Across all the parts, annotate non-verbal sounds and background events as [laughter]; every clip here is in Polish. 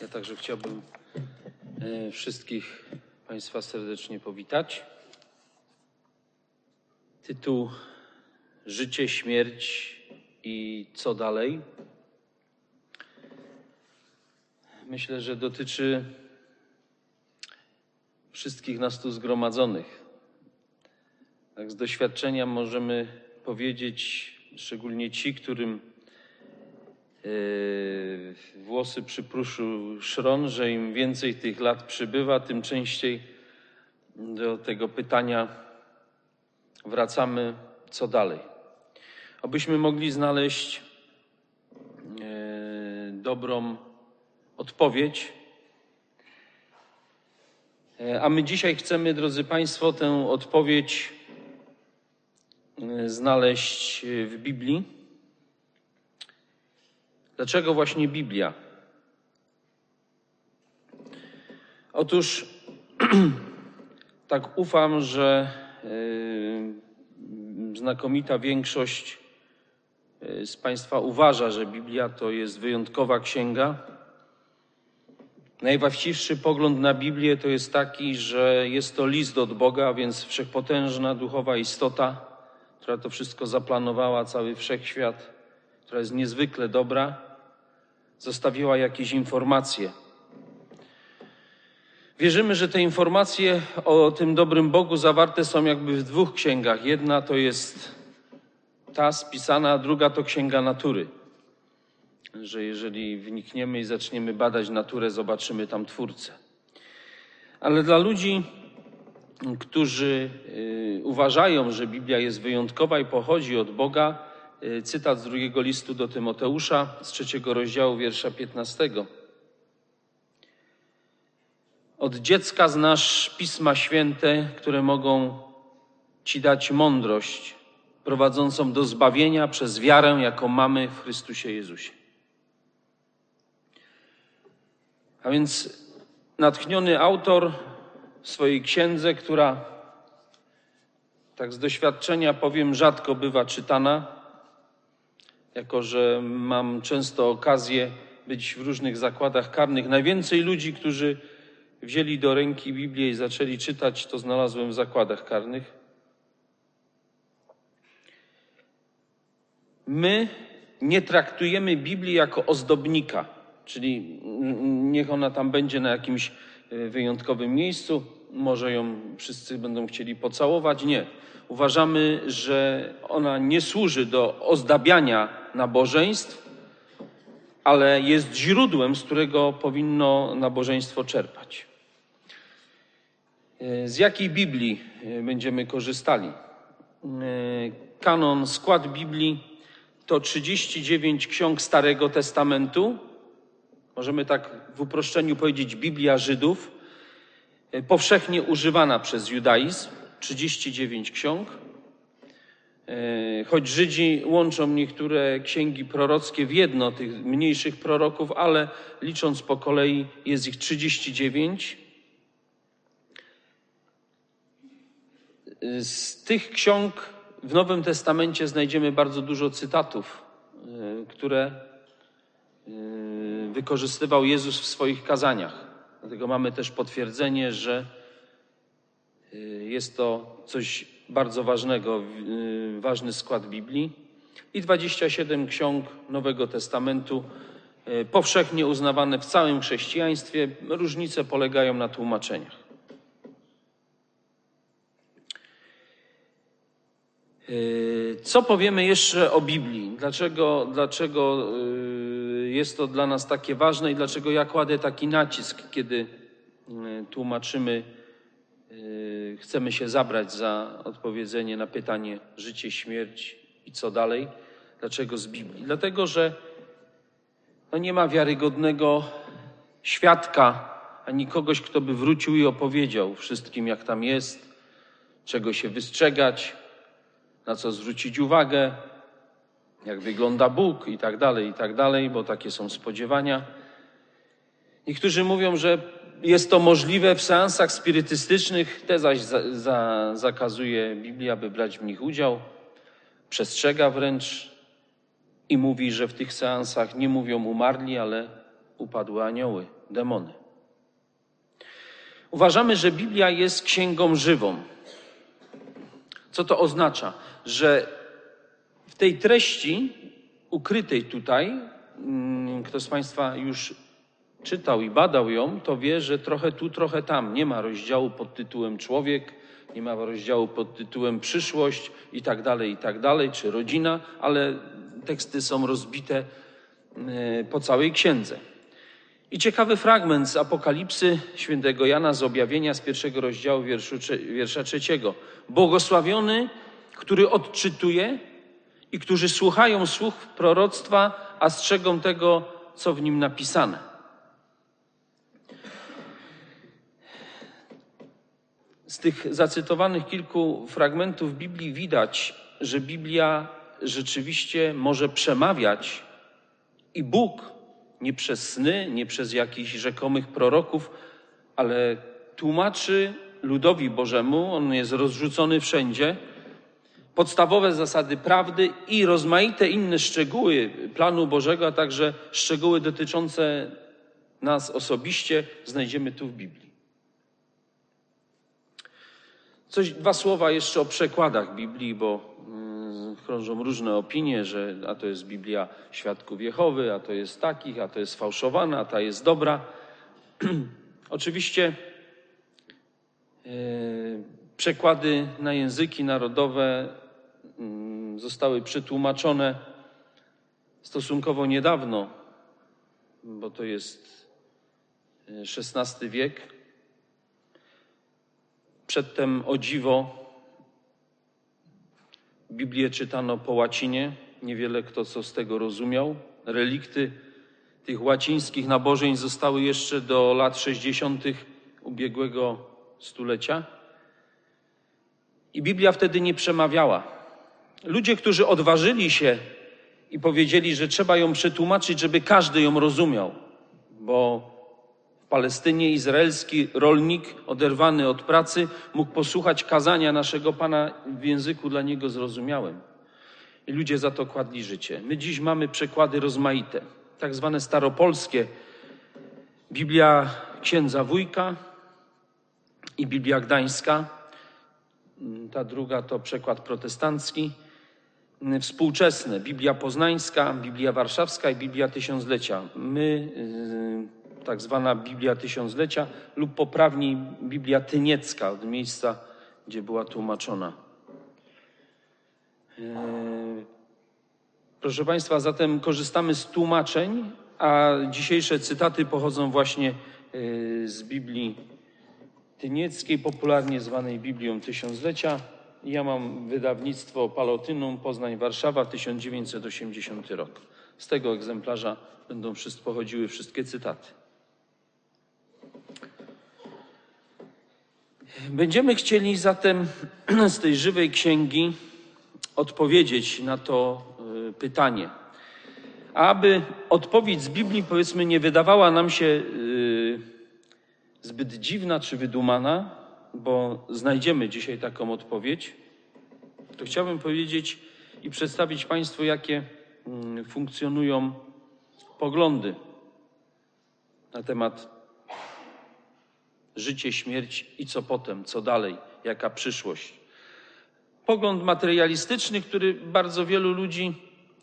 Ja także chciałbym e, wszystkich Państwa serdecznie powitać. Tytuł Życie, śmierć i co dalej? Myślę, że dotyczy wszystkich nas tu zgromadzonych. Tak z doświadczenia możemy powiedzieć, szczególnie ci, którym włosy przypruszył szron, że im więcej tych lat przybywa, tym częściej do tego pytania wracamy, co dalej. Abyśmy mogli znaleźć yy, dobrą odpowiedź. Yy, a my dzisiaj chcemy, drodzy Państwo, tę odpowiedź znaleźć w Biblii. Dlaczego właśnie Biblia? Otóż [clears throat] tak ufam, że yy, znakomita większość yy, z Państwa uważa, że Biblia to jest wyjątkowa księga. Najwłaściwszy pogląd na Biblię to jest taki, że jest to list od Boga, więc wszechpotężna duchowa istota, która to wszystko zaplanowała, cały wszechświat, która jest niezwykle dobra zostawiła jakieś informacje. Wierzymy, że te informacje o tym dobrym Bogu zawarte są jakby w dwóch księgach. Jedna to jest ta spisana, a druga to księga natury. Że jeżeli wnikniemy i zaczniemy badać naturę, zobaczymy tam twórcę. Ale dla ludzi, którzy y, uważają, że Biblia jest wyjątkowa i pochodzi od Boga, cytat z drugiego listu do Tymoteusza z trzeciego rozdziału wiersza 15. Od dziecka znasz pisma święte, które mogą ci dać mądrość prowadzącą do zbawienia przez wiarę, jaką mamy w Chrystusie Jezusie. A więc natchniony autor w swojej księdze, która tak z doświadczenia powiem rzadko bywa czytana, jako że mam często okazję być w różnych zakładach karnych. Najwięcej ludzi, którzy wzięli do ręki Biblię i zaczęli czytać, to znalazłem w zakładach karnych. My nie traktujemy Biblii jako ozdobnika, czyli niech ona tam będzie na jakimś e, wyjątkowym miejscu, może ją wszyscy będą chcieli pocałować. Nie. Uważamy, że ona nie służy do ozdabiania nabożeństw, ale jest źródłem, z którego powinno nabożeństwo czerpać. Z jakiej Biblii e, będziemy korzystali? E, kanon, skład Biblii to 39 ksiąg Starego Testamentu. Możemy tak w uproszczeniu powiedzieć Biblia Żydów, e, powszechnie używana przez judaizm, 39 ksiąg. E, choć Żydzi łączą niektóre księgi prorockie w jedno tych mniejszych proroków, ale licząc po kolei jest ich 39. Z tych ksiąg w Nowym Testamencie znajdziemy bardzo dużo cytatów, e, które e, wykorzystywał Jezus w swoich kazaniach. Dlatego mamy też potwierdzenie, że jest to coś bardzo ważnego, y, ważny skład Biblii i 27 ksiąg Nowego Testamentu, y, powszechnie uznawane w całym chrześcijaństwie. Różnice polegają na tłumaczeniach. Y, co powiemy jeszcze o Biblii? Dlaczego, dlaczego jest to dla nas takie ważne i dlaczego ja kładę taki nacisk, kiedy tłumaczymy chcemy się zabrać za odpowiedzenie na pytanie życie, śmierć i co dalej. Dlaczego z Biblii? Dlatego, że no nie ma wiarygodnego świadka ani kogoś, kto by wrócił i opowiedział wszystkim, jak tam jest, czego się wystrzegać, na co zwrócić uwagę, jak wygląda Bóg i tak dalej, i tak dalej, bo takie są spodziewania. Niektórzy mówią, że jest to możliwe w seansach spirytystycznych, te zaś za, za, zakazuje Biblia, aby brać w nich udział. Przestrzega wręcz i mówi, że w tych seansach nie mówią umarli, ale upadły anioły, demony. Uważamy, że Biblia jest księgą żywą. Co to oznacza? Że w tej treści ukrytej tutaj, mm, kto z Państwa już czytał i badał ją, to wie, że trochę tu, trochę tam. Nie ma rozdziału pod tytułem człowiek, nie ma rozdziału pod tytułem przyszłość i tak dalej, i tak dalej, czy rodzina, ale teksty są rozbite e, po całej księdze. I ciekawy fragment z Apokalipsy świętego Jana z objawienia z pierwszego rozdziału wierszu, wiersza trzeciego. Błogosławiony, który odczytuje i którzy słuchają słów proroctwa, a strzegą tego, co w nim napisane. Z tych zacytowanych kilku fragmentów Biblii widać, że Biblia rzeczywiście może przemawiać i Bóg nie przez sny, nie przez jakichś rzekomych proroków, ale tłumaczy ludowi Bożemu, on jest rozrzucony wszędzie, podstawowe zasady prawdy i rozmaite inne szczegóły planu Bożego, a także szczegóły dotyczące nas osobiście znajdziemy tu w Biblii. Coś, dwa słowa jeszcze o przekładach Biblii, bo mm, krążą różne opinie, że a to jest Biblia Świadków Jehowy, a to jest takich, a to jest fałszowana, a ta jest dobra. [clears throat] Oczywiście yy, przekłady na języki narodowe yy, zostały przetłumaczone stosunkowo niedawno, bo to jest XVI e, wiek Przedtem o dziwo Biblię czytano po łacinie, niewiele kto co z tego rozumiał. Relikty tych łacińskich nabożeń zostały jeszcze do lat 60. ubiegłego stulecia. I Biblia wtedy nie przemawiała. Ludzie, którzy odważyli się i powiedzieli, że trzeba ją przetłumaczyć, żeby każdy ją rozumiał, bo Palestynie izraelski rolnik oderwany od pracy mógł posłuchać kazania naszego Pana w języku dla niego zrozumiałym. I ludzie za to kładli życie. My dziś mamy przekłady rozmaite, tak zwane staropolskie. Biblia księdza wujka i Biblia gdańska. Ta druga to przekład protestancki. Współczesne Biblia poznańska, Biblia warszawska i Biblia tysiąclecia. My tak zwana Biblia Tysiąclecia lub poprawniej Biblia Tyniecka od miejsca, gdzie była tłumaczona. E, proszę Państwa, zatem korzystamy z tłumaczeń, a dzisiejsze cytaty pochodzą właśnie e, z Biblii Tynieckiej, popularnie zwanej Biblią Tysiąclecia. Ja mam wydawnictwo Palotynum Poznań Warszawa 1980 rok. Z tego egzemplarza będą pochodziły wszystkie cytaty. Będziemy chcieli zatem [clears throat] z tej żywej księgi odpowiedzieć na to y, pytanie. Aby odpowiedź z Biblii, powiedzmy, nie wydawała nam się y, zbyt dziwna czy wydumana, bo znajdziemy dzisiaj taką odpowiedź, to chciałbym powiedzieć i przedstawić Państwu, jakie mm, funkcjonują poglądy na temat życie, śmierć i co potem, co dalej, jaka przyszłość. Pogląd materialistyczny, który bardzo wielu ludzi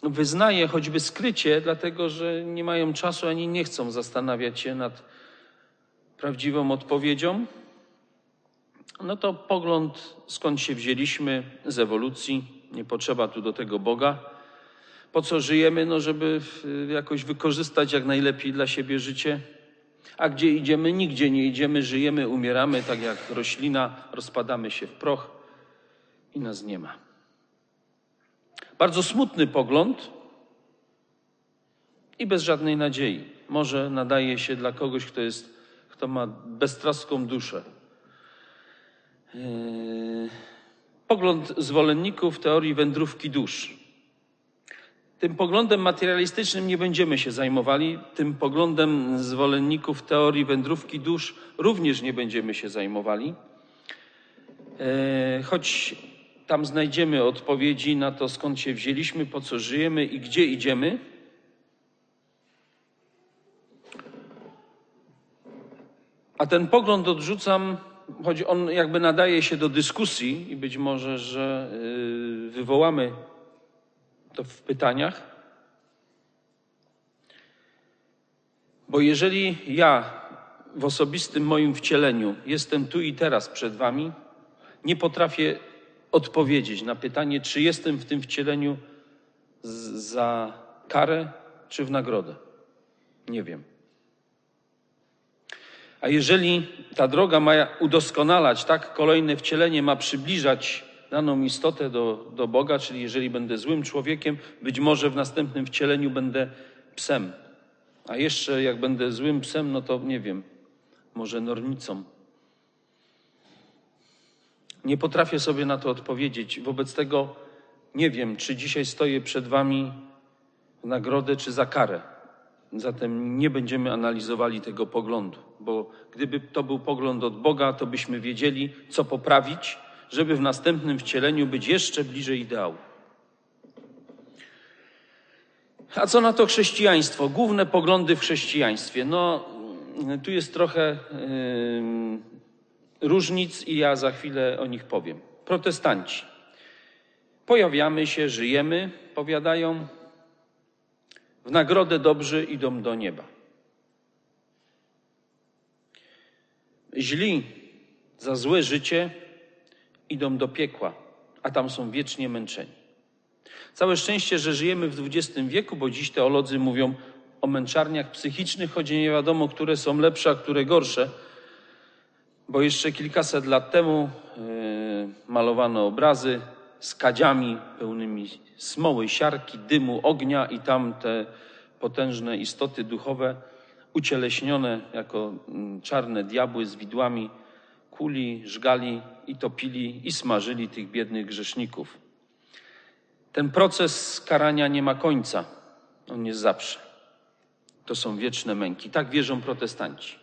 wyznaje, choćby skrycie, dlatego że nie mają czasu ani nie chcą zastanawiać się nad prawdziwą odpowiedzią. No to pogląd, skąd się wzięliśmy z ewolucji, nie potrzeba tu do tego Boga. Po co żyjemy? No, żeby jakoś wykorzystać jak najlepiej dla siebie życie. A gdzie idziemy? Nigdzie nie idziemy, żyjemy, umieramy, tak jak roślina, rozpadamy się w proch i nas nie ma. Bardzo smutny pogląd i bez żadnej nadziei. Może nadaje się dla kogoś, kto, jest, kto ma beztroską duszę. Yy, pogląd zwolenników teorii wędrówki dusz. Tym poglądem materialistycznym nie będziemy się zajmowali, tym poglądem zwolenników teorii wędrówki dusz również nie będziemy się zajmowali. E, choć tam znajdziemy odpowiedzi na to, skąd się wzięliśmy, po co żyjemy i gdzie idziemy. A ten pogląd odrzucam, choć on jakby nadaje się do dyskusji i być może, że y, wywołamy to w pytaniach. Bo jeżeli ja w osobistym moim wcieleniu jestem tu i teraz przed Wami, nie potrafię odpowiedzieć na pytanie, czy jestem w tym wcieleniu za karę, czy w nagrodę. Nie wiem. A jeżeli ta droga ma udoskonalać, tak, kolejne wcielenie ma przybliżać daną istotę do, do Boga, czyli jeżeli będę złym człowiekiem, być może w następnym wcieleniu będę psem. A jeszcze jak będę złym psem, no to nie wiem, może nornicą. Nie potrafię sobie na to odpowiedzieć. Wobec tego nie wiem, czy dzisiaj stoję przed Wami w nagrodę, czy za karę. Zatem nie będziemy analizowali tego poglądu, bo gdyby to był pogląd od Boga, to byśmy wiedzieli, co poprawić, żeby w następnym wcieleniu być jeszcze bliżej ideału. A co na to chrześcijaństwo? Główne poglądy w chrześcijaństwie. No, tu jest trochę yy, różnic i ja za chwilę o nich powiem. Protestanci. Pojawiamy się, żyjemy, powiadają, w nagrodę dobrzy idą do nieba. Źli za złe życie idą do piekła, a tam są wiecznie męczeni. Całe szczęście, że żyjemy w XX wieku, bo dziś teolodzy mówią o męczarniach psychicznych, choć nie wiadomo, które są lepsze, a które gorsze, bo jeszcze kilkaset lat temu yy, malowano obrazy z kadziami pełnymi smoły, siarki, dymu, ognia i tam te potężne istoty duchowe ucieleśnione jako mm, czarne diabły z widłami kuli, żgali i topili i smażyli tych biednych grzeszników. Ten proces karania nie ma końca. On jest zawsze. To są wieczne męki. Tak wierzą protestanci.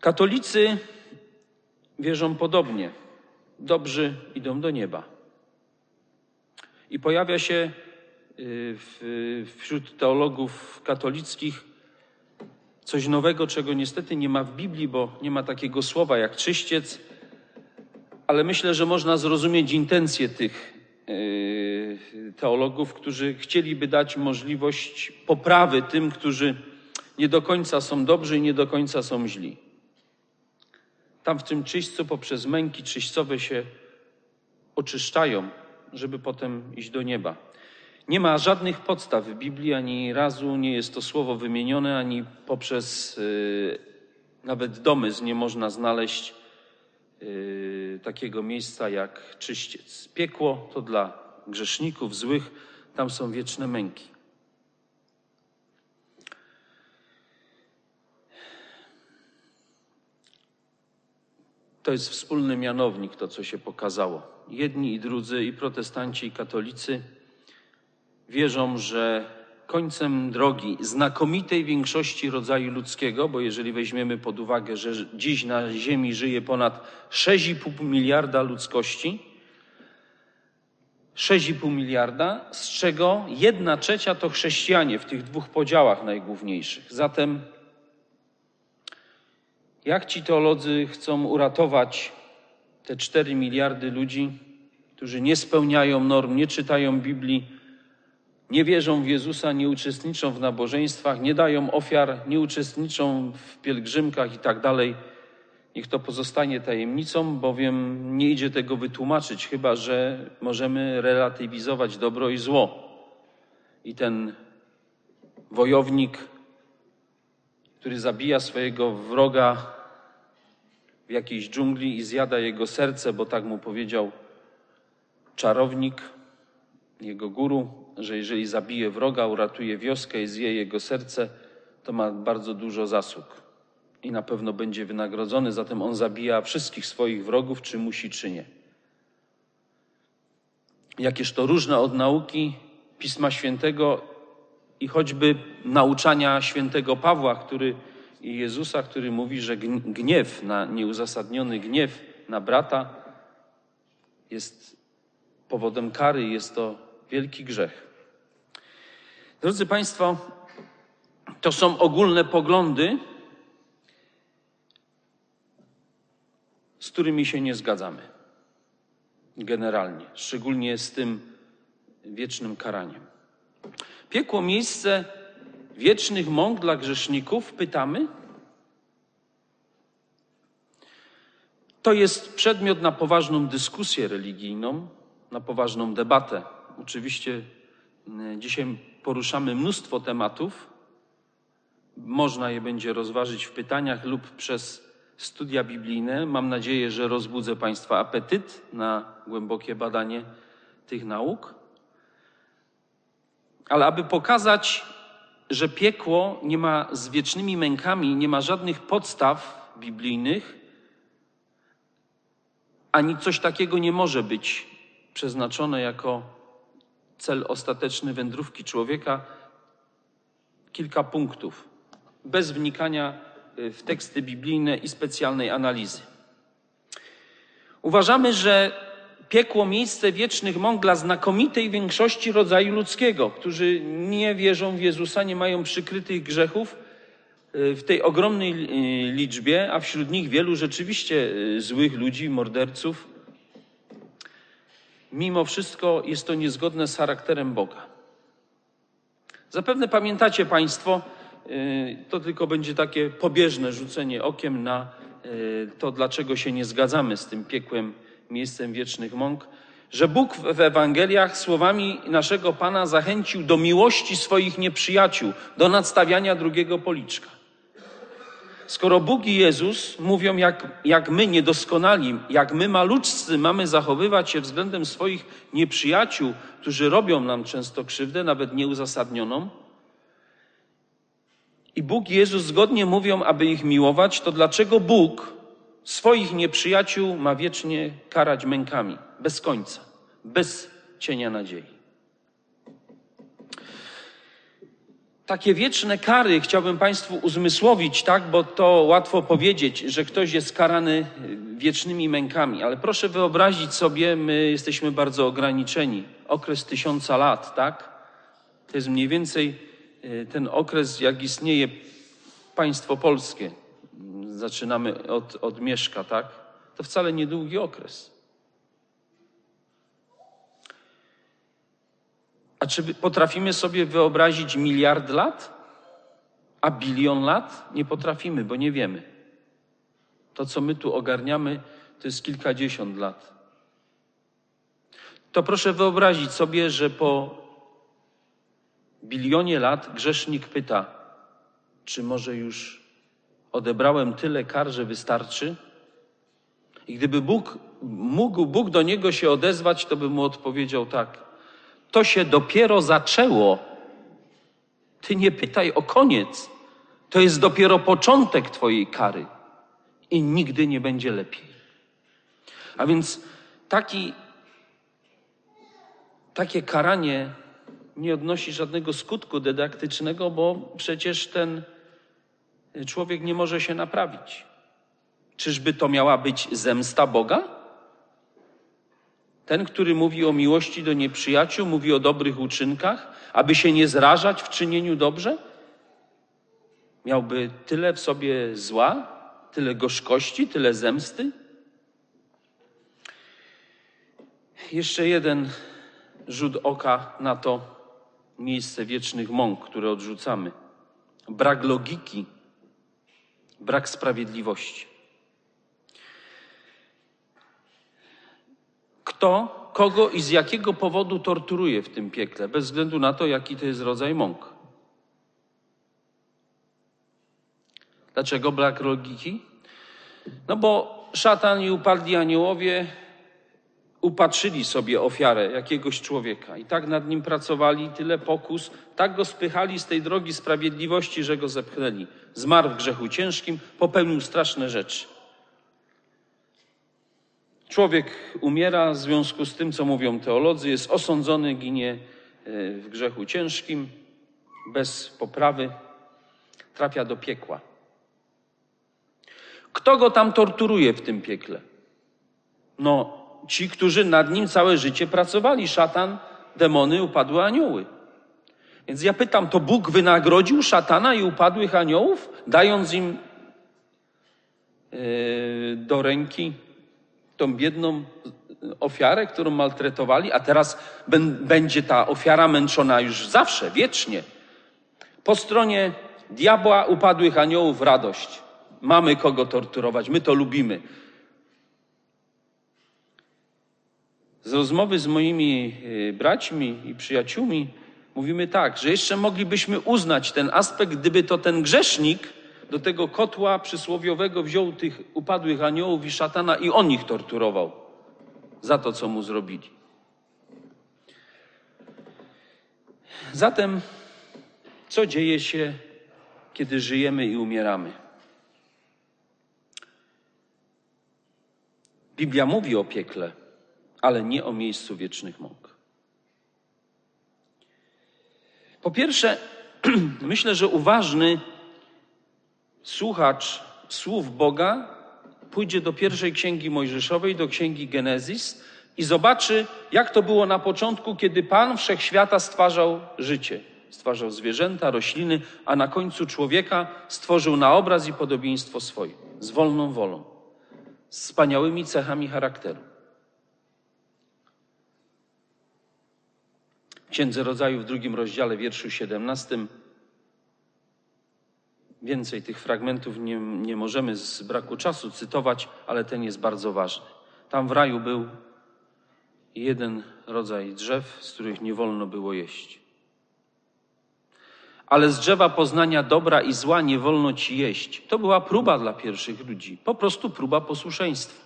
Katolicy wierzą podobnie. Dobrzy idą do nieba. I pojawia się y, wśród teologów katolickich coś nowego, czego niestety nie ma w Biblii, bo nie ma takiego słowa jak czyściec, ale myślę, że można zrozumieć intencje tych yy, teologów, którzy chcieliby dać możliwość poprawy tym, którzy nie do końca są dobrzy i nie do końca są źli. Tam w tym czyśćcu poprzez męki czyśćcowe się oczyszczają, żeby potem iść do nieba. Nie ma żadnych podstaw w Biblii, ani razu nie jest to słowo wymienione, ani poprzez yy, nawet domysł nie można znaleźć Y, takiego miejsca jak czyściec. Piekło to dla grzeszników złych, tam są wieczne męki. To jest wspólny mianownik, to co się pokazało. Jedni i drudzy, i protestanci, i katolicy wierzą, że końcem drogi znakomitej większości rodzaju ludzkiego, bo jeżeli weźmiemy pod uwagę, że dziś na Ziemi żyje ponad 6,5 miliarda ludzkości, 6,5 miliarda, z czego jedna trzecia to chrześcijanie w tych dwóch podziałach najgłówniejszych. Zatem jak ci teolodzy chcą uratować te 4 miliardy ludzi, którzy nie spełniają norm, nie czytają Biblii, nie wierzą w Jezusa, nie uczestniczą w nabożeństwach, nie dają ofiar, nie uczestniczą w pielgrzymkach i tak. Niech to pozostanie tajemnicą, bowiem nie idzie tego wytłumaczyć, chyba że możemy relatywizować dobro i zło. I ten wojownik, który zabija swojego wroga w jakiejś dżungli i zjada jego serce, bo tak mu powiedział czarownik, jego guru, że jeżeli zabije wroga, uratuje wioskę i zje jego serce, to ma bardzo dużo zasług i na pewno będzie wynagrodzony. Zatem on zabija wszystkich swoich wrogów, czy musi, czy nie. Jakież to różne od nauki Pisma Świętego i choćby nauczania świętego Pawła, który i Jezusa, który mówi, że gniew na nieuzasadniony gniew na brata jest powodem kary, jest to wielki grzech. Drodzy Państwo, To są ogólne poglądy, z którymi się nie zgadzamy. Generalnie, szczególnie z tym wiecznym karaniem. Piekło miejsce wiecznych mąk dla grzeszników? Pytamy. To jest przedmiot na poważną dyskusję religijną, na poważną debatę. Oczywiście e, dzisiaj poruszamy mnóstwo tematów. Można je będzie rozważyć w pytaniach lub przez studia biblijne. Mam nadzieję, że rozbudzę Państwa apetyt na głębokie badanie tych nauk. Ale aby pokazać, że piekło nie ma z wiecznymi mękami, nie ma żadnych podstaw biblijnych, ani coś takiego nie może być przeznaczone jako cel ostateczny wędrówki człowieka, kilka punktów, bez wnikania w teksty biblijne i specjalnej analizy. Uważamy, że piekło miejsce wiecznych mąk dla znakomitej większości rodzaju ludzkiego, którzy nie wierzą w Jezusa, nie mają przykrytych grzechów y, w tej ogromnej y, liczbie, a wśród nich wielu rzeczywiście y, złych ludzi, morderców. Mimo wszystko jest to niezgodne z charakterem Boga. Zapewne pamiętacie Państwo, to tylko będzie takie pobieżne rzucenie okiem na to, dlaczego się nie zgadzamy z tym piekłem miejscem wiecznych mąk, że Bóg w Ewangeliach słowami naszego Pana zachęcił do miłości swoich nieprzyjaciół, do nadstawiania drugiego policzka. Skoro Bóg i Jezus mówią, jak, jak my niedoskonali, jak my maluczcy mamy zachowywać się względem swoich nieprzyjaciół, którzy robią nam często krzywdę, nawet nieuzasadnioną, i Bóg i Jezus zgodnie mówią, aby ich miłować, to dlaczego Bóg Swoich nieprzyjaciół ma wiecznie karać mękami, bez końca, bez cienia nadziei. Takie wieczne kary chciałbym Państwu uzmysłowić, tak, bo to łatwo powiedzieć, że ktoś jest karany wiecznymi mękami, ale proszę wyobrazić sobie, my jesteśmy bardzo ograniczeni. Okres tysiąca lat, tak? To jest mniej więcej e, ten okres, jak istnieje państwo polskie zaczynamy od, od mieszka, tak? To wcale niedługi okres. A czy potrafimy sobie wyobrazić miliard lat? A bilion lat? Nie potrafimy, bo nie wiemy. To, co my tu ogarniamy, to jest kilkadziesiąt lat. To proszę wyobrazić sobie, że po bilionie lat grzesznik pyta, czy może już odebrałem tyle kar, że wystarczy? I gdyby Bóg, mógł Bóg do niego się odezwać, to by mu odpowiedział tak. To się dopiero zaczęło. Ty nie pytaj o koniec. To jest dopiero początek Twojej kary i nigdy nie będzie lepiej. A więc taki, takie karanie nie odnosi żadnego skutku dydaktycznego, bo przecież ten człowiek nie może się naprawić. Czyżby to miała być zemsta Boga? Ten, który mówi o miłości do nieprzyjaciół, mówi o dobrych uczynkach, aby się nie zrażać w czynieniu dobrze? Miałby tyle w sobie zła, tyle gorzkości, tyle zemsty? Jeszcze jeden rzut oka na to miejsce wiecznych mąk, które odrzucamy. Brak logiki brak sprawiedliwości. Kto, kogo i z jakiego powodu torturuje w tym piekle, bez względu na to, jaki to jest rodzaj mąk. Dlaczego brak logiki? No bo szatan i upadli aniołowie upatrzyli sobie ofiarę jakiegoś człowieka i tak nad nim pracowali, tyle pokus, tak go spychali z tej drogi sprawiedliwości, że go zepchnęli. Zmarł w grzechu ciężkim, popełnił straszne rzeczy. Człowiek umiera w związku z tym, co mówią teolodzy, jest osądzony, ginie e, w grzechu ciężkim, bez poprawy, trafia do piekła. Kto go tam torturuje w tym piekle? No, ci, którzy nad nim całe życie pracowali. Szatan, demony, upadłe anioły. Więc ja pytam, to Bóg wynagrodził szatana i upadłych aniołów, dając im yy, do ręki tą biedną ofiarę, którą maltretowali, a teraz będzie ta ofiara męczona już zawsze, wiecznie. Po stronie diabła, upadłych aniołów, radość. Mamy kogo torturować, my to lubimy. Z rozmowy z moimi y, braćmi i przyjaciółmi mówimy tak, że jeszcze moglibyśmy uznać ten aspekt, gdyby to ten grzesznik do tego kotła przysłowiowego wziął tych upadłych aniołów i szatana i on ich torturował za to, co mu zrobili. Zatem, co dzieje się, kiedy żyjemy i umieramy? Biblia mówi o piekle, ale nie o miejscu wiecznych mąk. Po pierwsze, [clears throat] myślę, że uważny słuchacz słów Boga pójdzie do pierwszej księgi Mojżeszowej, do księgi Genezis i zobaczy, jak to było na początku, kiedy Pan wszechświata stwarzał życie. Stwarzał zwierzęta, rośliny, a na końcu człowieka stworzył na obraz i podobieństwo swoje, z wolną wolą, z wspaniałymi cechami charakteru. W Księdze Rodzaju w drugim rozdziale, wierszu 17 Więcej tych fragmentów nie, nie możemy z braku czasu cytować, ale ten jest bardzo ważny. Tam w raju był jeden rodzaj drzew, z których nie wolno było jeść. Ale z drzewa poznania dobra i zła nie wolno ci jeść. To była próba dla pierwszych ludzi, po prostu próba posłuszeństwa.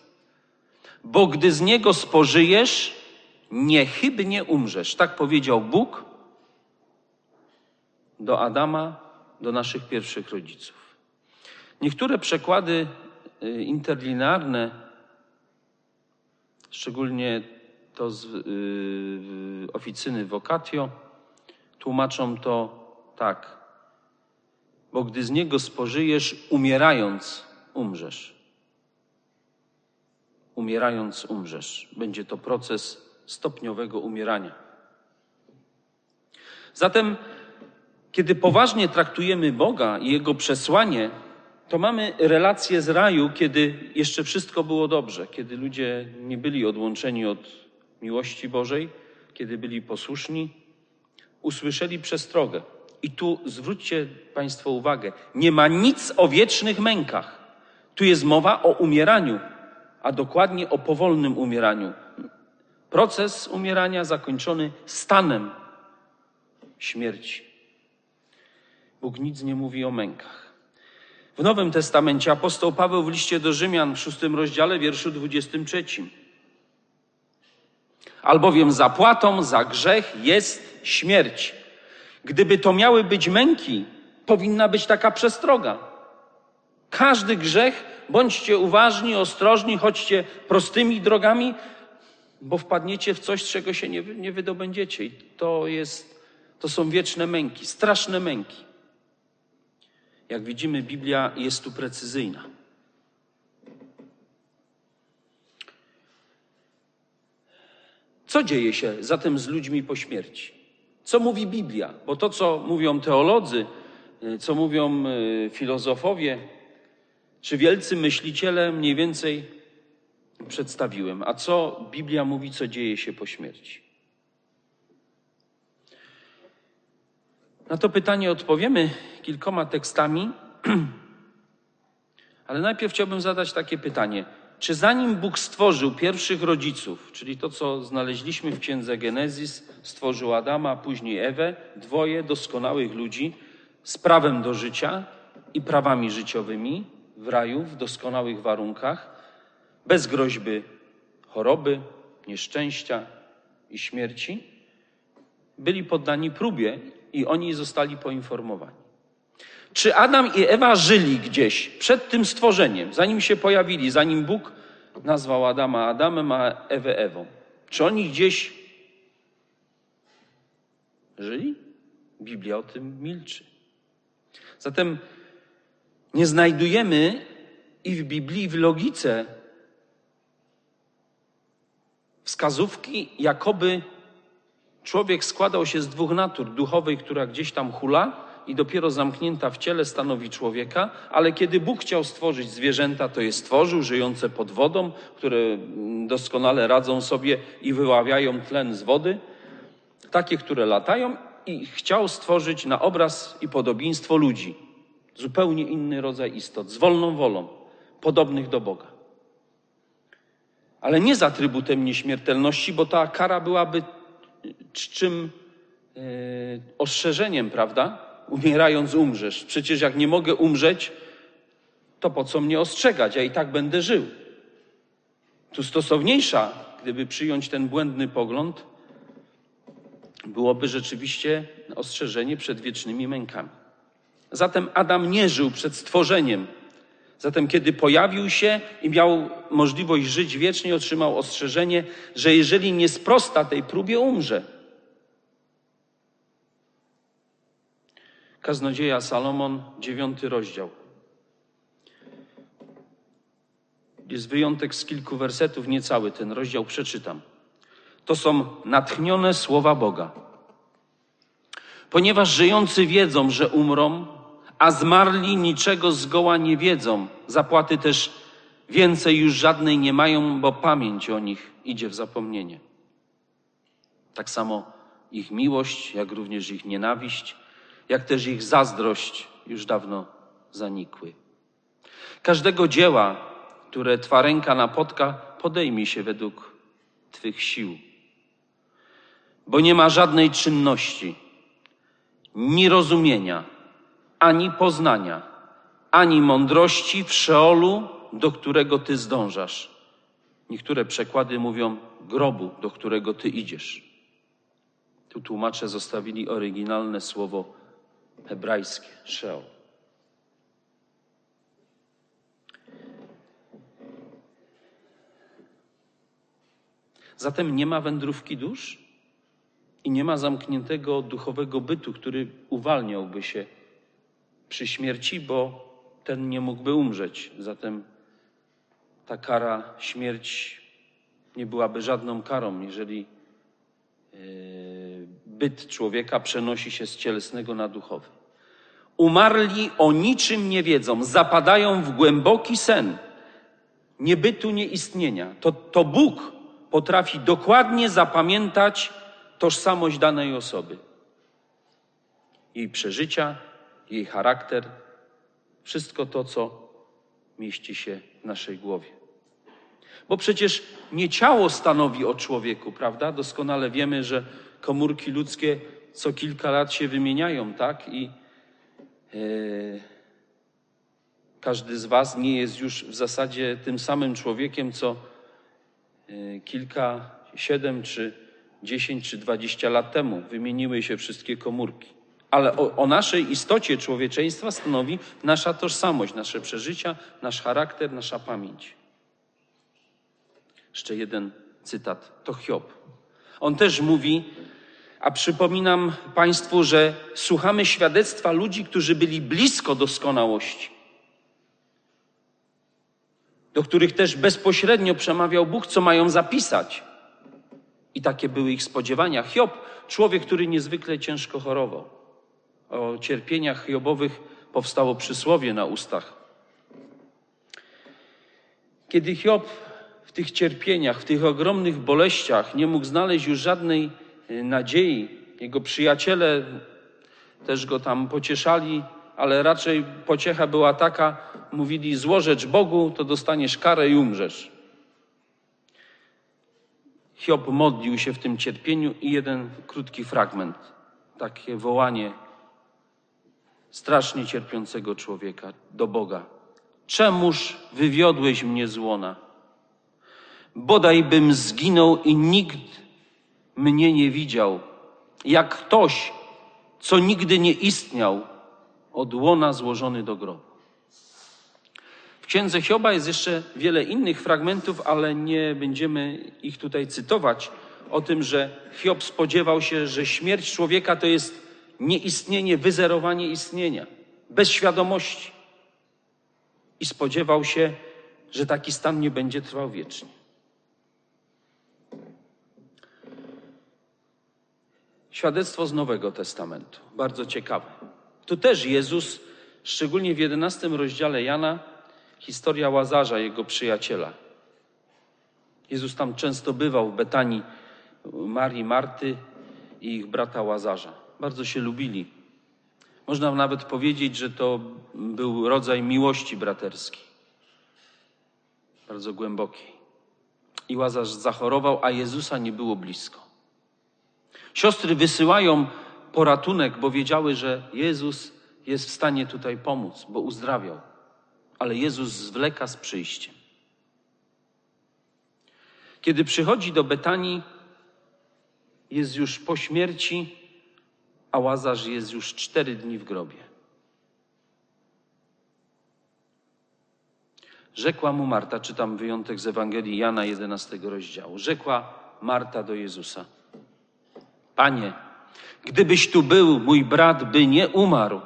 Bo gdy z niego spożyjesz, niechybnie umrzesz. Tak powiedział Bóg do Adama do naszych pierwszych rodziców. Niektóre przekłady y, interlinearne, szczególnie to z yy, oficyny vocatio, tłumaczą to tak. Bo gdy z niego spożyjesz, umierając, umrzesz. Umierając, umrzesz. Będzie to proces stopniowego umierania. Zatem kiedy poważnie traktujemy Boga i Jego przesłanie, to mamy relację z raju, kiedy jeszcze wszystko było dobrze, kiedy ludzie nie byli odłączeni od miłości Bożej, kiedy byli posłuszni, usłyszeli przestrogę. I tu zwróćcie Państwo uwagę, nie ma nic o wiecznych mękach. Tu jest mowa o umieraniu, a dokładnie o powolnym umieraniu. Proces umierania zakończony stanem śmierci. Bóg nic nie mówi o mękach. W Nowym Testamencie apostoł Paweł w liście do Rzymian w szóstym rozdziale, wierszu 23. Albowiem zapłatą za grzech jest śmierć. Gdyby to miały być męki, powinna być taka przestroga. Każdy grzech, bądźcie uważni, ostrożni, chodźcie prostymi drogami, bo wpadniecie w coś, czego się nie, nie wydobędziecie. I to jest, to są wieczne męki, straszne męki. Jak widzimy, Biblia jest tu precyzyjna. Co dzieje się zatem z ludźmi po śmierci? Co mówi Biblia? Bo to, co mówią teolodzy, y, co mówią y, filozofowie, czy wielcy myśliciele, mniej więcej przedstawiłem. A co Biblia mówi, co dzieje się po śmierci? Na to pytanie odpowiemy kilkoma tekstami, [clears throat] ale najpierw chciałbym zadać takie pytanie. Czy zanim Bóg stworzył pierwszych rodziców, czyli to, co znaleźliśmy w księdze Genezis, stworzył Adama, później Ewę, dwoje doskonałych ludzi z prawem do życia i prawami życiowymi w raju, w doskonałych warunkach, bez groźby choroby, nieszczęścia i śmierci, byli poddani próbie i oni zostali poinformowani. Czy Adam i Ewa żyli gdzieś przed tym stworzeniem, zanim się pojawili, zanim Bóg nazwał Adama Adamem, a Ewę Ewą? Czy oni gdzieś żyli? Biblia o tym milczy. Zatem nie znajdujemy i w Biblii, i w logice wskazówki, jakoby człowiek składał się z dwóch natur: duchowej, która gdzieś tam hula, i dopiero zamknięta w ciele stanowi człowieka, ale kiedy Bóg chciał stworzyć zwierzęta, to je stworzył, żyjące pod wodą, które doskonale radzą sobie i wyławiają tlen z wody, takie, które latają, i chciał stworzyć na obraz i podobieństwo ludzi. Zupełnie inny rodzaj istot, z wolną wolą, podobnych do Boga. Ale nie z atrybutem nieśmiertelności, bo ta kara byłaby czym yy, ostrzeżeniem, prawda? umierając umrzesz. Przecież jak nie mogę umrzeć, to po co mnie ostrzegać? Ja i tak będę żył. Tu stosowniejsza, gdyby przyjąć ten błędny pogląd, byłoby rzeczywiście ostrzeżenie przed wiecznymi mękami. Zatem Adam nie żył przed stworzeniem. Zatem, kiedy pojawił się i miał możliwość żyć wiecznie, otrzymał ostrzeżenie, że jeżeli nie sprosta tej próbie, umrze. Kaznodzieja Salomon, dziewiąty rozdział. Jest wyjątek z kilku wersetów, niecały ten rozdział przeczytam. To są natchnione słowa Boga. Ponieważ żyjący wiedzą, że umrą, a zmarli niczego zgoła nie wiedzą, zapłaty też więcej już żadnej nie mają, bo pamięć o nich idzie w zapomnienie. Tak samo ich miłość, jak również ich nienawiść jak też ich zazdrość już dawno zanikły. Każdego dzieła, które Twa ręka napotka, podejmij się według Twych sił. Bo nie ma żadnej czynności, ni rozumienia, ani poznania, ani mądrości w Szeolu, do którego Ty zdążasz. Niektóre przekłady mówią grobu, do którego Ty idziesz. Tu tłumacze zostawili oryginalne słowo hebrajskie, Sheol. Zatem nie ma wędrówki dusz i nie ma zamkniętego duchowego bytu, który uwalniałby się przy śmierci, bo ten nie mógłby umrzeć. Zatem ta kara, śmierć nie byłaby żadną karą, jeżeli yy, byt człowieka przenosi się z cielesnego na duchowy. Umarli o niczym nie wiedzą, zapadają w głęboki sen niebytu, nieistnienia. To, to Bóg potrafi dokładnie zapamiętać tożsamość danej osoby. Jej przeżycia, jej charakter, wszystko to, co mieści się w naszej głowie. Bo przecież nie ciało stanowi o człowieku, prawda? Doskonale wiemy, że komórki ludzkie co kilka lat się wymieniają, tak? I e, każdy z Was nie jest już w zasadzie tym samym człowiekiem, co e, kilka, siedem, czy dziesięć, czy dwadzieścia lat temu wymieniły się wszystkie komórki. Ale o, o naszej istocie człowieczeństwa stanowi nasza tożsamość, nasze przeżycia, nasz charakter, nasza pamięć. Jeszcze jeden cytat. To Hiob. On też mówi, a przypominam Państwu, że słuchamy świadectwa ludzi, którzy byli blisko doskonałości, do których też bezpośrednio przemawiał Bóg, co mają zapisać. I takie były ich spodziewania. Hiob, człowiek, który niezwykle ciężko chorował. O cierpieniach Hiobowych powstało przysłowie na ustach. Kiedy Hiob w tych cierpieniach, w tych ogromnych boleściach nie mógł znaleźć już żadnej Y, nadziei. Jego przyjaciele też go tam pocieszali, ale raczej pociecha była taka, mówili złożecz Bogu, to dostaniesz karę i umrzesz. Hiob modlił się w tym cierpieniu i jeden krótki fragment, takie wołanie strasznie cierpiącego człowieka do Boga. Czemuż wywiodłeś mnie z łona? Bodaj bym zginął i nikt mnie nie widział, jak ktoś, co nigdy nie istniał, od łona złożony do grobu. W księdze Hioba jest jeszcze wiele innych fragmentów, ale nie będziemy ich tutaj cytować. O tym, że Hiob spodziewał się, że śmierć człowieka to jest nieistnienie, wyzerowanie istnienia, bez świadomości. I spodziewał się, że taki stan nie będzie trwał wiecznie. Świadectwo z Nowego Testamentu, bardzo ciekawe. Tu też Jezus, szczególnie w 11 rozdziale Jana, historia Łazarza, jego przyjaciela. Jezus tam często bywał w Betanii Marii, Marty i ich brata Łazarza. Bardzo się lubili. Można nawet powiedzieć, że to był rodzaj miłości braterskiej. Bardzo głębokiej. I Łazarz zachorował, a Jezusa nie było blisko. Siostry wysyłają poratunek, bo wiedziały, że Jezus jest w stanie tutaj pomóc, bo uzdrawiał. Ale Jezus zwleka z przyjściem. Kiedy przychodzi do Betanii, jest już po śmierci, a Łazarz jest już cztery dni w grobie. Rzekła mu Marta, czytam wyjątek z Ewangelii Jana 11 rozdziału. Rzekła Marta do Jezusa: Panie, gdybyś tu był, mój brat by nie umarł.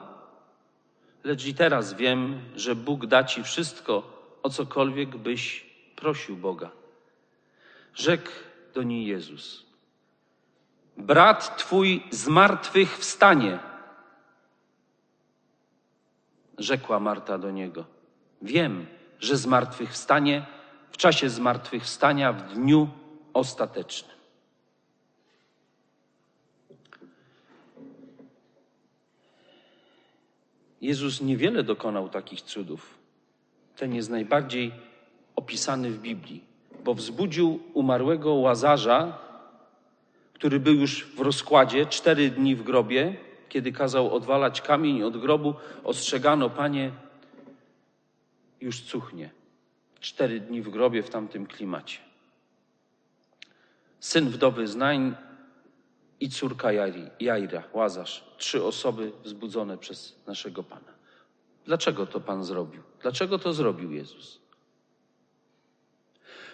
Lecz i teraz wiem, że Bóg da ci wszystko, o cokolwiek byś prosił Boga. Rzekł do niej Jezus: Brat twój z martwych wstanie. Rzekła Marta do niego: Wiem, że z martwych wstanie w czasie zmartwychwstania w dniu ostatecznym. Jezus niewiele dokonał takich cudów. Ten jest najbardziej opisany w Biblii, bo wzbudził umarłego łazarza, który był już w rozkładzie, cztery dni w grobie, kiedy kazał odwalać kamień od grobu, ostrzegano, panie, już cuchnie. Cztery dni w grobie w tamtym klimacie. Syn wdowy Znań i córka Jajra, Łazarz. Trzy osoby wzbudzone przez naszego Pana. Dlaczego to Pan zrobił? Dlaczego to zrobił Jezus?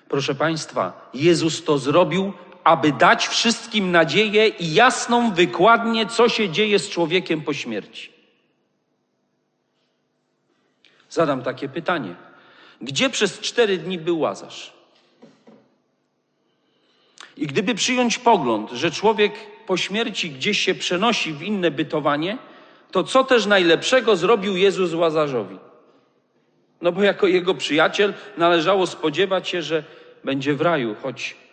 Proszę Państwa, Jezus to zrobił, aby dać wszystkim nadzieję i jasną wykładnię, co się dzieje z człowiekiem po śmierci. Zadam takie pytanie. Gdzie przez cztery dni był Łazarz? I gdyby przyjąć pogląd, że człowiek po śmierci gdzieś się przenosi w inne bytowanie, to co też najlepszego zrobił Jezus Łazarzowi? No bo jako jego przyjaciel należało spodziewać się, że będzie w raju, choć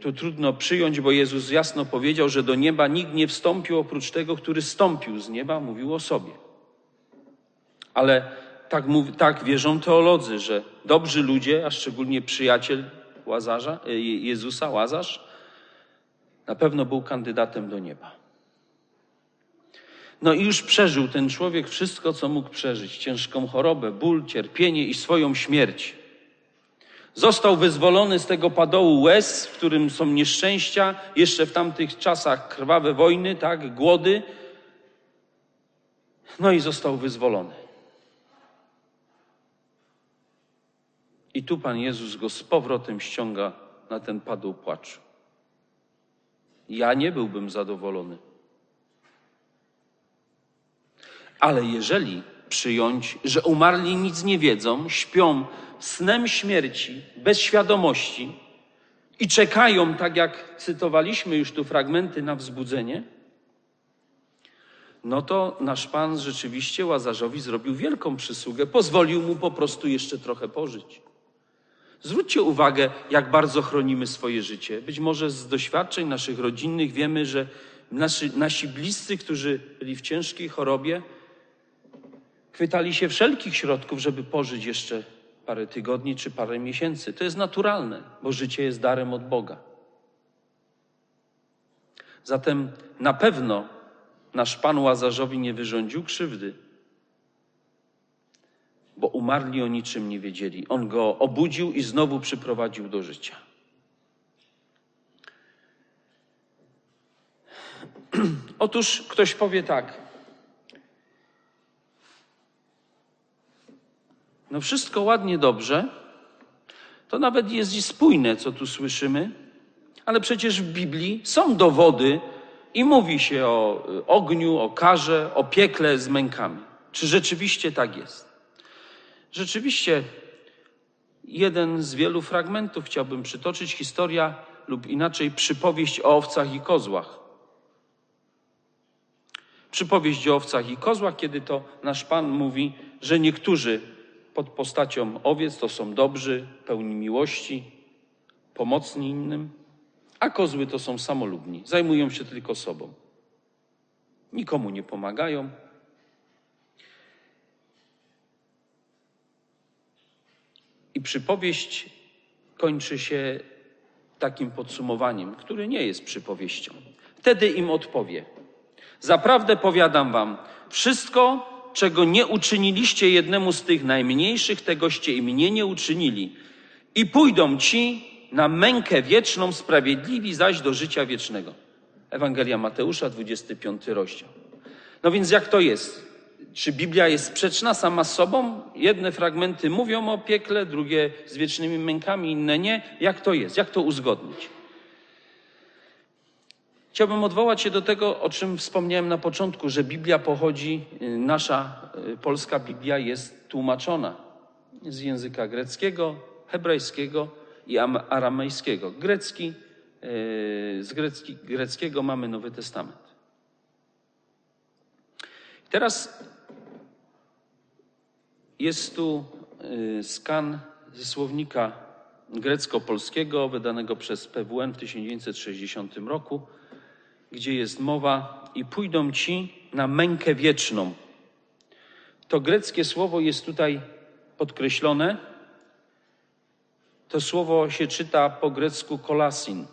tu trudno przyjąć, bo Jezus jasno powiedział, że do nieba nikt nie wstąpił oprócz tego, który stąpił z nieba, mówił o sobie. Ale tak, mówi, tak wierzą teolodzy, że dobrzy ludzie, a szczególnie przyjaciel Łazarza, yy, Jezusa, Łazarz, na pewno był kandydatem do nieba. No i już przeżył ten człowiek wszystko, co mógł przeżyć: ciężką chorobę, ból, cierpienie i swoją śmierć. Został wyzwolony z tego padołu łez, w którym są nieszczęścia, jeszcze w tamtych czasach krwawe wojny, tak, głody. No i został wyzwolony. I tu Pan Jezus go z powrotem ściąga na ten padł płaczu. Ja nie byłbym zadowolony. Ale jeżeli przyjąć, że umarli nic nie wiedzą, śpią snem śmierci, bez świadomości i czekają, tak jak cytowaliśmy już tu fragmenty, na wzbudzenie, no to nasz Pan rzeczywiście Łazarzowi zrobił wielką przysługę, pozwolił mu po prostu jeszcze trochę pożyć. Zwróćcie uwagę, jak bardzo chronimy swoje życie. Być może z doświadczeń naszych rodzinnych wiemy, że nasi, nasi bliscy, którzy byli w ciężkiej chorobie, chwytali się wszelkich środków, żeby pożyć jeszcze parę tygodni czy parę miesięcy. To jest naturalne, bo życie jest darem od Boga. Zatem na pewno nasz Pan Łazarzowi nie wyrządził krzywdy bo umarli o niczym nie wiedzieli. On go obudził i znowu przyprowadził do życia. [clears throat] Otóż ktoś powie tak. No wszystko ładnie, dobrze. To nawet jest i spójne, co tu słyszymy, ale przecież w Biblii są dowody i mówi się o ogniu, o karze, o piekle z mękami. Czy rzeczywiście tak jest? Rzeczywiście, jeden z wielu fragmentów chciałbym przytoczyć, historia lub inaczej przypowieść o owcach i kozłach. Przypowieść o owcach i kozłach, kiedy to nasz Pan mówi, że niektórzy pod postacią owiec to są dobrzy, pełni miłości, pomocni innym, a kozły to są samolubni, zajmują się tylko sobą. Nikomu nie pomagają. I przypowieść kończy się takim podsumowaniem, które nie jest przypowieścią. Wtedy im odpowie: Zaprawdę powiadam wam, wszystko, czego nie uczyniliście jednemu z tych najmniejszych, tegoście i mnie nie uczynili. I pójdą ci na mękę wieczną, sprawiedliwi zaś do życia wiecznego. Ewangelia Mateusza, 25 rozdział. No więc jak to jest? Czy Biblia jest sprzeczna sama z sobą? Jedne fragmenty mówią o piekle, drugie z wiecznymi mękami, inne nie. Jak to jest? Jak to uzgodnić? Chciałbym odwołać się do tego, o czym wspomniałem na początku, że Biblia pochodzi, y, nasza y, polska Biblia jest tłumaczona z języka greckiego, hebrajskiego i aramejskiego. Grecki, y, z grecki, greckiego mamy Nowy Testament. Teraz jest tu skan ze słownika grecko-polskiego wydanego przez PWN w 1960 roku gdzie jest mowa i pójdą ci na mękę wieczną. To greckie słowo jest tutaj podkreślone. To słowo się czyta po grecku kolasin.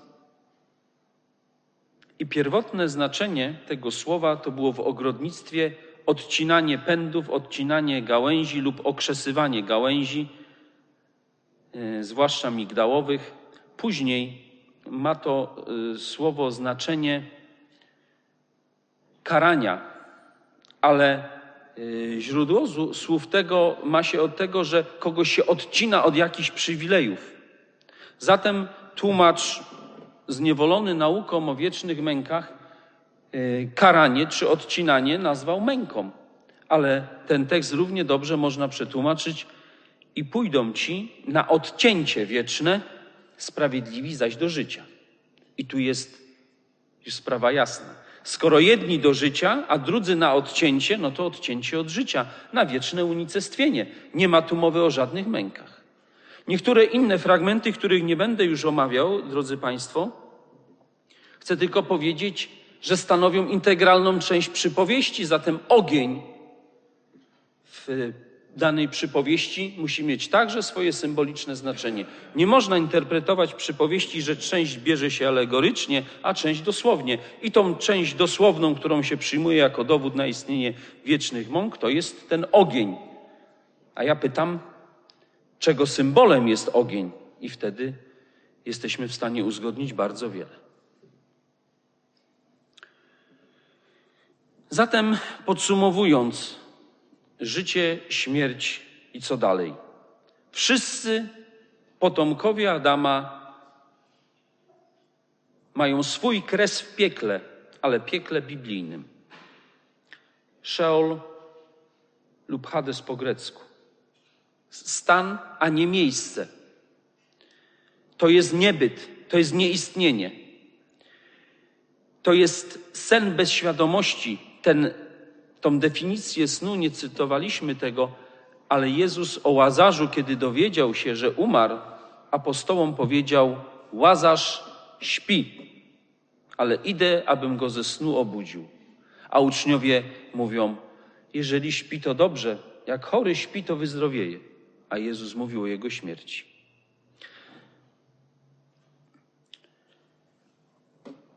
I pierwotne znaczenie tego słowa to było w ogrodnictwie odcinanie pędów, odcinanie gałęzi lub okrzesywanie gałęzi, yy, zwłaszcza migdałowych. Później ma to yy, słowo znaczenie karania, ale y, źródło słów tego ma się od tego, że kogoś się odcina od jakichś przywilejów. Zatem tłumacz zniewolony nauką o wiecznych mękach y, karanie czy odcinanie nazwał męką. Ale ten tekst równie dobrze można przetłumaczyć i pójdą ci na odcięcie wieczne, sprawiedliwi zaś do życia. I tu jest już sprawa jasna. Skoro jedni do życia, a drudzy na odcięcie, no to odcięcie od życia, na wieczne unicestwienie. Nie ma tu mowy o żadnych mękach. Niektóre inne fragmenty, których nie będę już omawiał, drodzy Państwo, chcę tylko powiedzieć, że stanowią integralną część przypowieści, zatem ogień w danej przypowieści musi mieć także swoje symboliczne znaczenie. Nie można interpretować przypowieści, że część bierze się alegorycznie, a część dosłownie. I tą część dosłowną, którą się przyjmuje jako dowód na istnienie wiecznych mąk, to jest ten ogień. A ja pytam, czego symbolem jest ogień? I wtedy jesteśmy w stanie uzgodnić bardzo wiele. Zatem podsumowując, życie, śmierć i co dalej. Wszyscy potomkowie Adama mają swój kres w piekle, ale piekle biblijnym. Sheol lub Hades po grecku. Stan, a nie miejsce. To jest niebyt, to jest nieistnienie. To jest sen bez świadomości, ten tą definicję snu nie cytowaliśmy tego, ale Jezus o Łazarzu, kiedy dowiedział się, że umarł, apostołom powiedział: Łazarz śpi, ale idę, abym go ze snu obudził. A uczniowie mówią: Jeżeli śpi, to dobrze, jak chory śpi, to wyzdrowieje. A Jezus mówił o jego śmierci.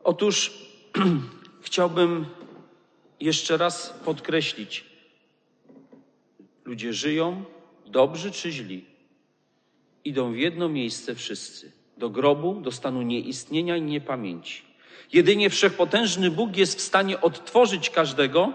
Otóż [clears throat] chciałbym jeszcze raz podkreślić: ludzie żyją, dobrzy czy źli, idą w jedno miejsce wszyscy do grobu, do stanu nieistnienia i niepamięci. Jedynie wszechpotężny Bóg jest w stanie odtworzyć każdego,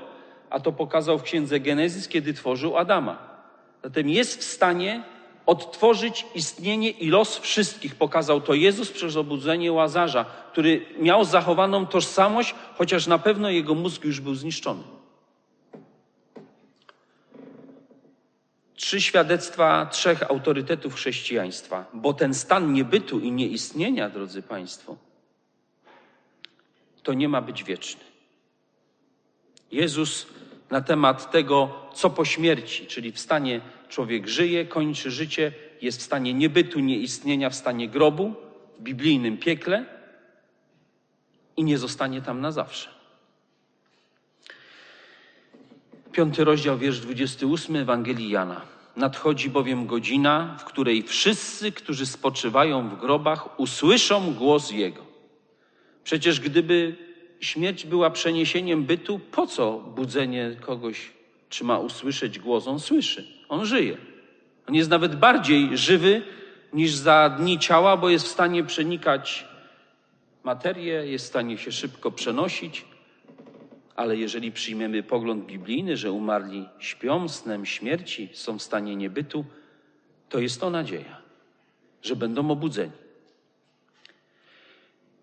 a to pokazał w księdze Genezis, kiedy tworzył Adama. Zatem jest w stanie odtworzyć istnienie i los wszystkich. Pokazał to Jezus przez obudzenie Łazarza, który miał zachowaną tożsamość, chociaż na pewno jego mózg już był zniszczony. Trzy świadectwa trzech autorytetów chrześcijaństwa, bo ten stan niebytu i nieistnienia, drodzy Państwo, to nie ma być wieczny. Jezus na temat tego, co po śmierci, czyli w stanie człowiek żyje, kończy życie, jest w stanie niebytu, nieistnienia, w stanie grobu, w biblijnym piekle i nie zostanie tam na zawsze. Piąty rozdział, wiersz 28 Ewangelii Jana. Nadchodzi bowiem godzina, w której wszyscy, którzy spoczywają w grobach, usłyszą głos Jego. Przecież gdyby śmierć była przeniesieniem bytu, po co budzenie kogoś, czy ma usłyszeć głos? On słyszy, on żyje. On jest nawet bardziej żywy niż za dni ciała, bo jest w stanie przenikać materię, jest w stanie się szybko przenosić. Ale jeżeli przyjmiemy pogląd biblijny, że umarli śpią snem śmierci, są w stanie niebytu, to jest to nadzieja, że będą obudzeni.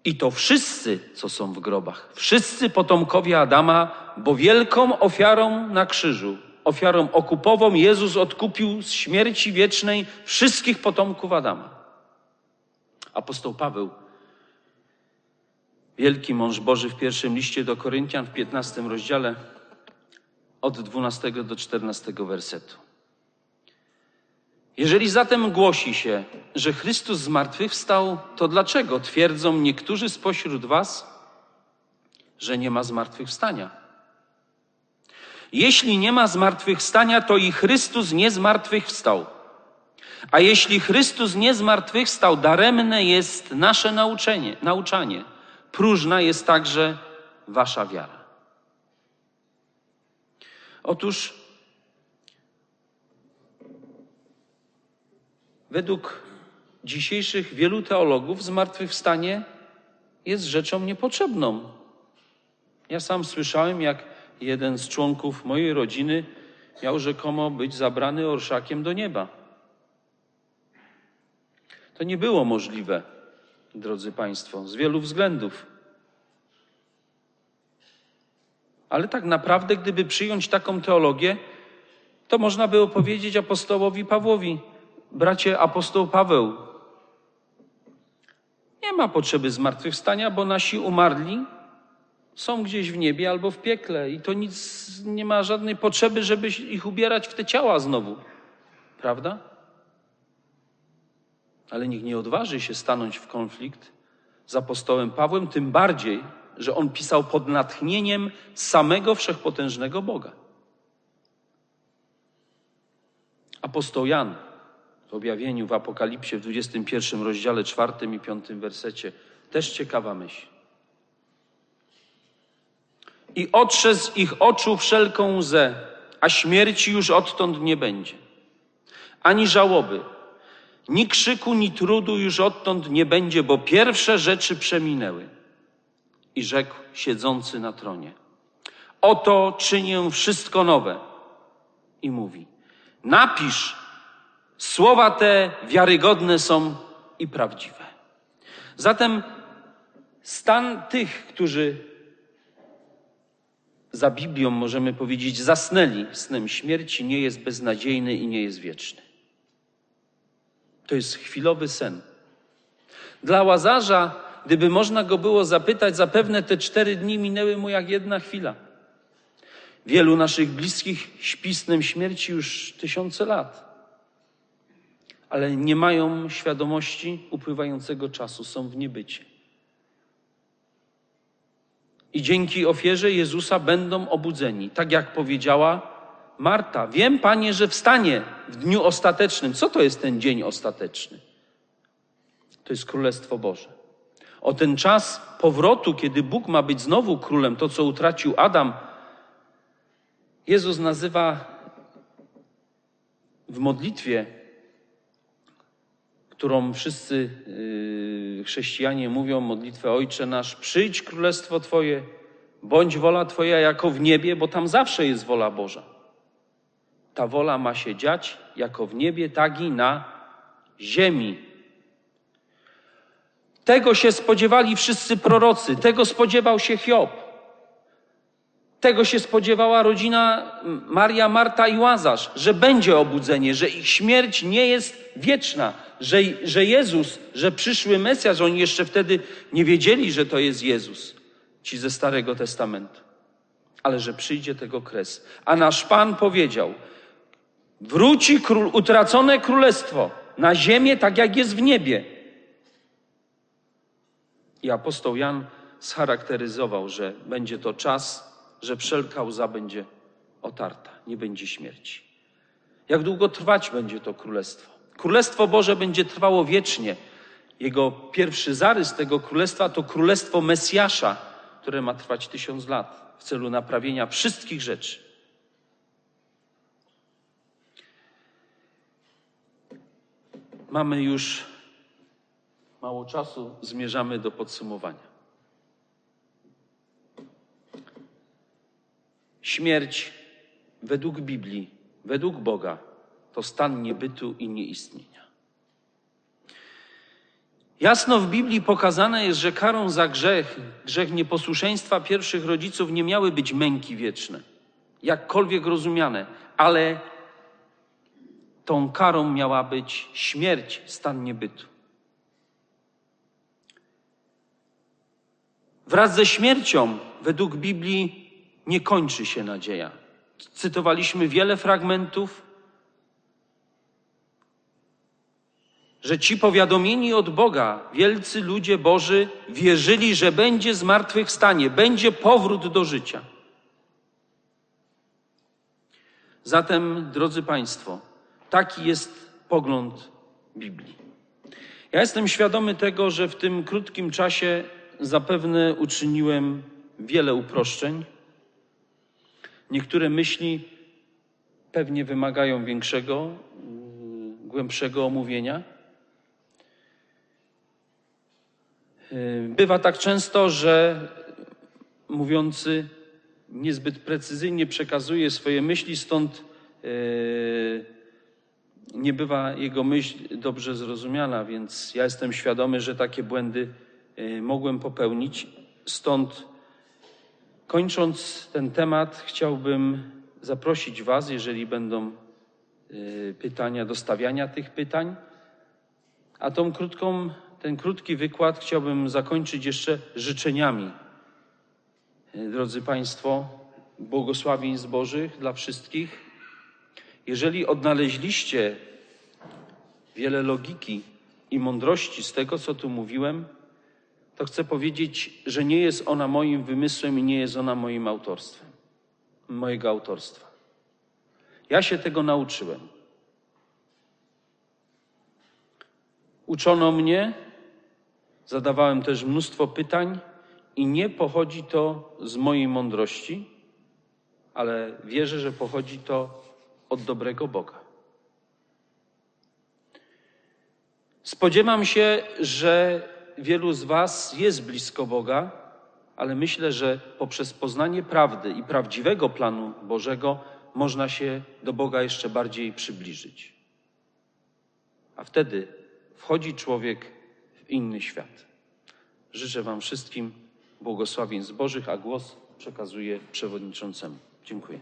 I to wszyscy, co są w grobach, wszyscy potomkowie Adama, bo wielką ofiarą na krzyżu, ofiarą okupową, Jezus odkupił z śmierci wiecznej wszystkich potomków Adama. Apostoł Paweł, wielki mąż Boży w pierwszym liście do Koryntian w 15 rozdziale od 12 do 14 wersetu. Jeżeli zatem głosi się, że Chrystus zmartwychwstał, to dlaczego twierdzą niektórzy spośród Was, że nie ma zmartwychwstania? Jeśli nie ma zmartwychwstania, to i Chrystus nie zmartwychwstał. A jeśli Chrystus nie zmartwychwstał, daremne jest nasze nauczenie, nauczanie. Próżna jest także wasza wiara. Otóż według dzisiejszych wielu teologów zmartwychwstanie jest rzeczą niepotrzebną. Ja sam słyszałem, jak jeden z członków mojej rodziny miał rzekomo być zabrany orszakiem do nieba. To nie było możliwe, drodzy Państwo, z wielu względów. Ale tak naprawdę, gdyby przyjąć taką teologię, to można by opowiedzieć apostołowi Pawłowi: Bracie, apostoł Paweł, nie ma potrzeby zmartwychwstania, bo nasi umarli są gdzieś w niebie albo w piekle i to nic nie ma żadnej potrzeby, żeby ich ubierać w te ciała znowu. Prawda? Ale nikt nie odważy się stanąć w konflikt z apostołem Pawłem, tym bardziej, że on pisał pod natchnieniem samego wszechpotężnego Boga. Apostoł Jan w objawieniu w Apokalipsie w 21 rozdziale 4 i 5 wersecie też ciekawa myśl i otrze z ich oczu wszelką łzę, a śmierci już odtąd nie będzie. Ani żałoby, ni krzyku, ni trudu już odtąd nie będzie, bo pierwsze rzeczy przeminęły. I rzekł siedzący na tronie: Oto czynię wszystko nowe. I mówi: Napisz, słowa te wiarygodne są i prawdziwe. Zatem stan tych, którzy za Biblią możemy powiedzieć, zasnęli snem śmierci, nie jest beznadziejny i nie jest wieczny. To jest chwilowy sen. Dla łazarza, gdyby można go było zapytać, zapewne te cztery dni minęły mu jak jedna chwila. Wielu naszych bliskich śpi snem śmierci już tysiące lat, ale nie mają świadomości upływającego czasu, są w niebycie i dzięki ofierze Jezusa będą obudzeni. Tak jak powiedziała Marta, wiem, Panie, że wstanie w dniu ostatecznym. Co to jest ten dzień ostateczny? To jest Królestwo Boże. O ten czas powrotu, kiedy Bóg ma być znowu królem, to co utracił Adam, Jezus nazywa w modlitwie, którą wszyscy yy, chrześcijanie mówią, modlitwę Ojcze nasz, przyjdź królestwo Twoje, bądź wola Twoja jako w niebie, bo tam zawsze jest wola Boża. Ta wola ma się dziać jako w niebie, tak i na ziemi. Tego się spodziewali wszyscy prorocy, tego spodziewał się Hiob. Tego się spodziewała rodzina Maria, Marta i Łazarz, że będzie obudzenie, że ich śmierć nie jest wieczna, że, że Jezus, że przyszły Mesjasz, oni jeszcze wtedy nie wiedzieli, że to jest Jezus, ci ze Starego Testamentu, ale że przyjdzie tego kres. A nasz Pan powiedział, wróci król, utracone królestwo na ziemię, tak jak jest w niebie. I apostoł Jan scharakteryzował, że będzie to czas, że wszelka łza będzie otarta, nie będzie śmierci. Jak długo trwać będzie to królestwo? Królestwo Boże będzie trwało wiecznie. Jego pierwszy zarys tego królestwa to królestwo Mesjasza, które ma trwać tysiąc lat w celu naprawienia wszystkich rzeczy. Mamy już mało czasu, zmierzamy do podsumowania. Śmierć według Biblii, według Boga, to stan niebytu i nieistnienia. Jasno w Biblii pokazane jest, że karą za grzech, grzech nieposłuszeństwa pierwszych rodziców nie miały być męki wieczne, jakkolwiek rozumiane, ale tą karą miała być śmierć, stan niebytu. Wraz ze śmiercią, według Biblii, nie kończy się nadzieja. Cytowaliśmy wiele fragmentów, że ci powiadomieni od Boga, wielcy ludzie Boży, wierzyli, że będzie zmartwychwstanie, będzie powrót do życia. Zatem, drodzy Państwo, taki jest pogląd Biblii. Ja jestem świadomy tego, że w tym krótkim czasie zapewne uczyniłem wiele uproszczeń. Niektóre myśli pewnie wymagają większego, głębszego omówienia. Bywa tak często, że mówiący niezbyt precyzyjnie przekazuje swoje myśli, stąd nie bywa jego myśl dobrze zrozumiana, więc ja jestem świadomy, że takie błędy mogłem popełnić. Stąd kończąc ten temat, chciałbym zaprosić Was, jeżeli będą pytania, do stawiania tych pytań. A tą krótką, ten krótki wykład chciałbym zakończyć jeszcze życzeniami. Drodzy Państwo, błogosławieństw Bożych dla wszystkich. Jeżeli odnaleźliście wiele logiki i mądrości z tego, co tu mówiłem, to chcę powiedzieć, że nie jest ona moim wymysłem i nie jest ona moim autorstwem, mojego autorstwa. Ja się tego nauczyłem. Uczono mnie, zadawałem też mnóstwo pytań i nie pochodzi to z mojej mądrości, ale wierzę, że pochodzi to od dobrego Boga. Spodziewam się, że wielu z Was jest blisko Boga, ale myślę, że poprzez poznanie prawdy i prawdziwego planu Bożego można się do Boga jeszcze bardziej przybliżyć. A wtedy wchodzi człowiek w inny świat. Życzę Wam wszystkim błogosławieństw Bożych, a głos przekazuję przewodniczącemu. Dziękuję.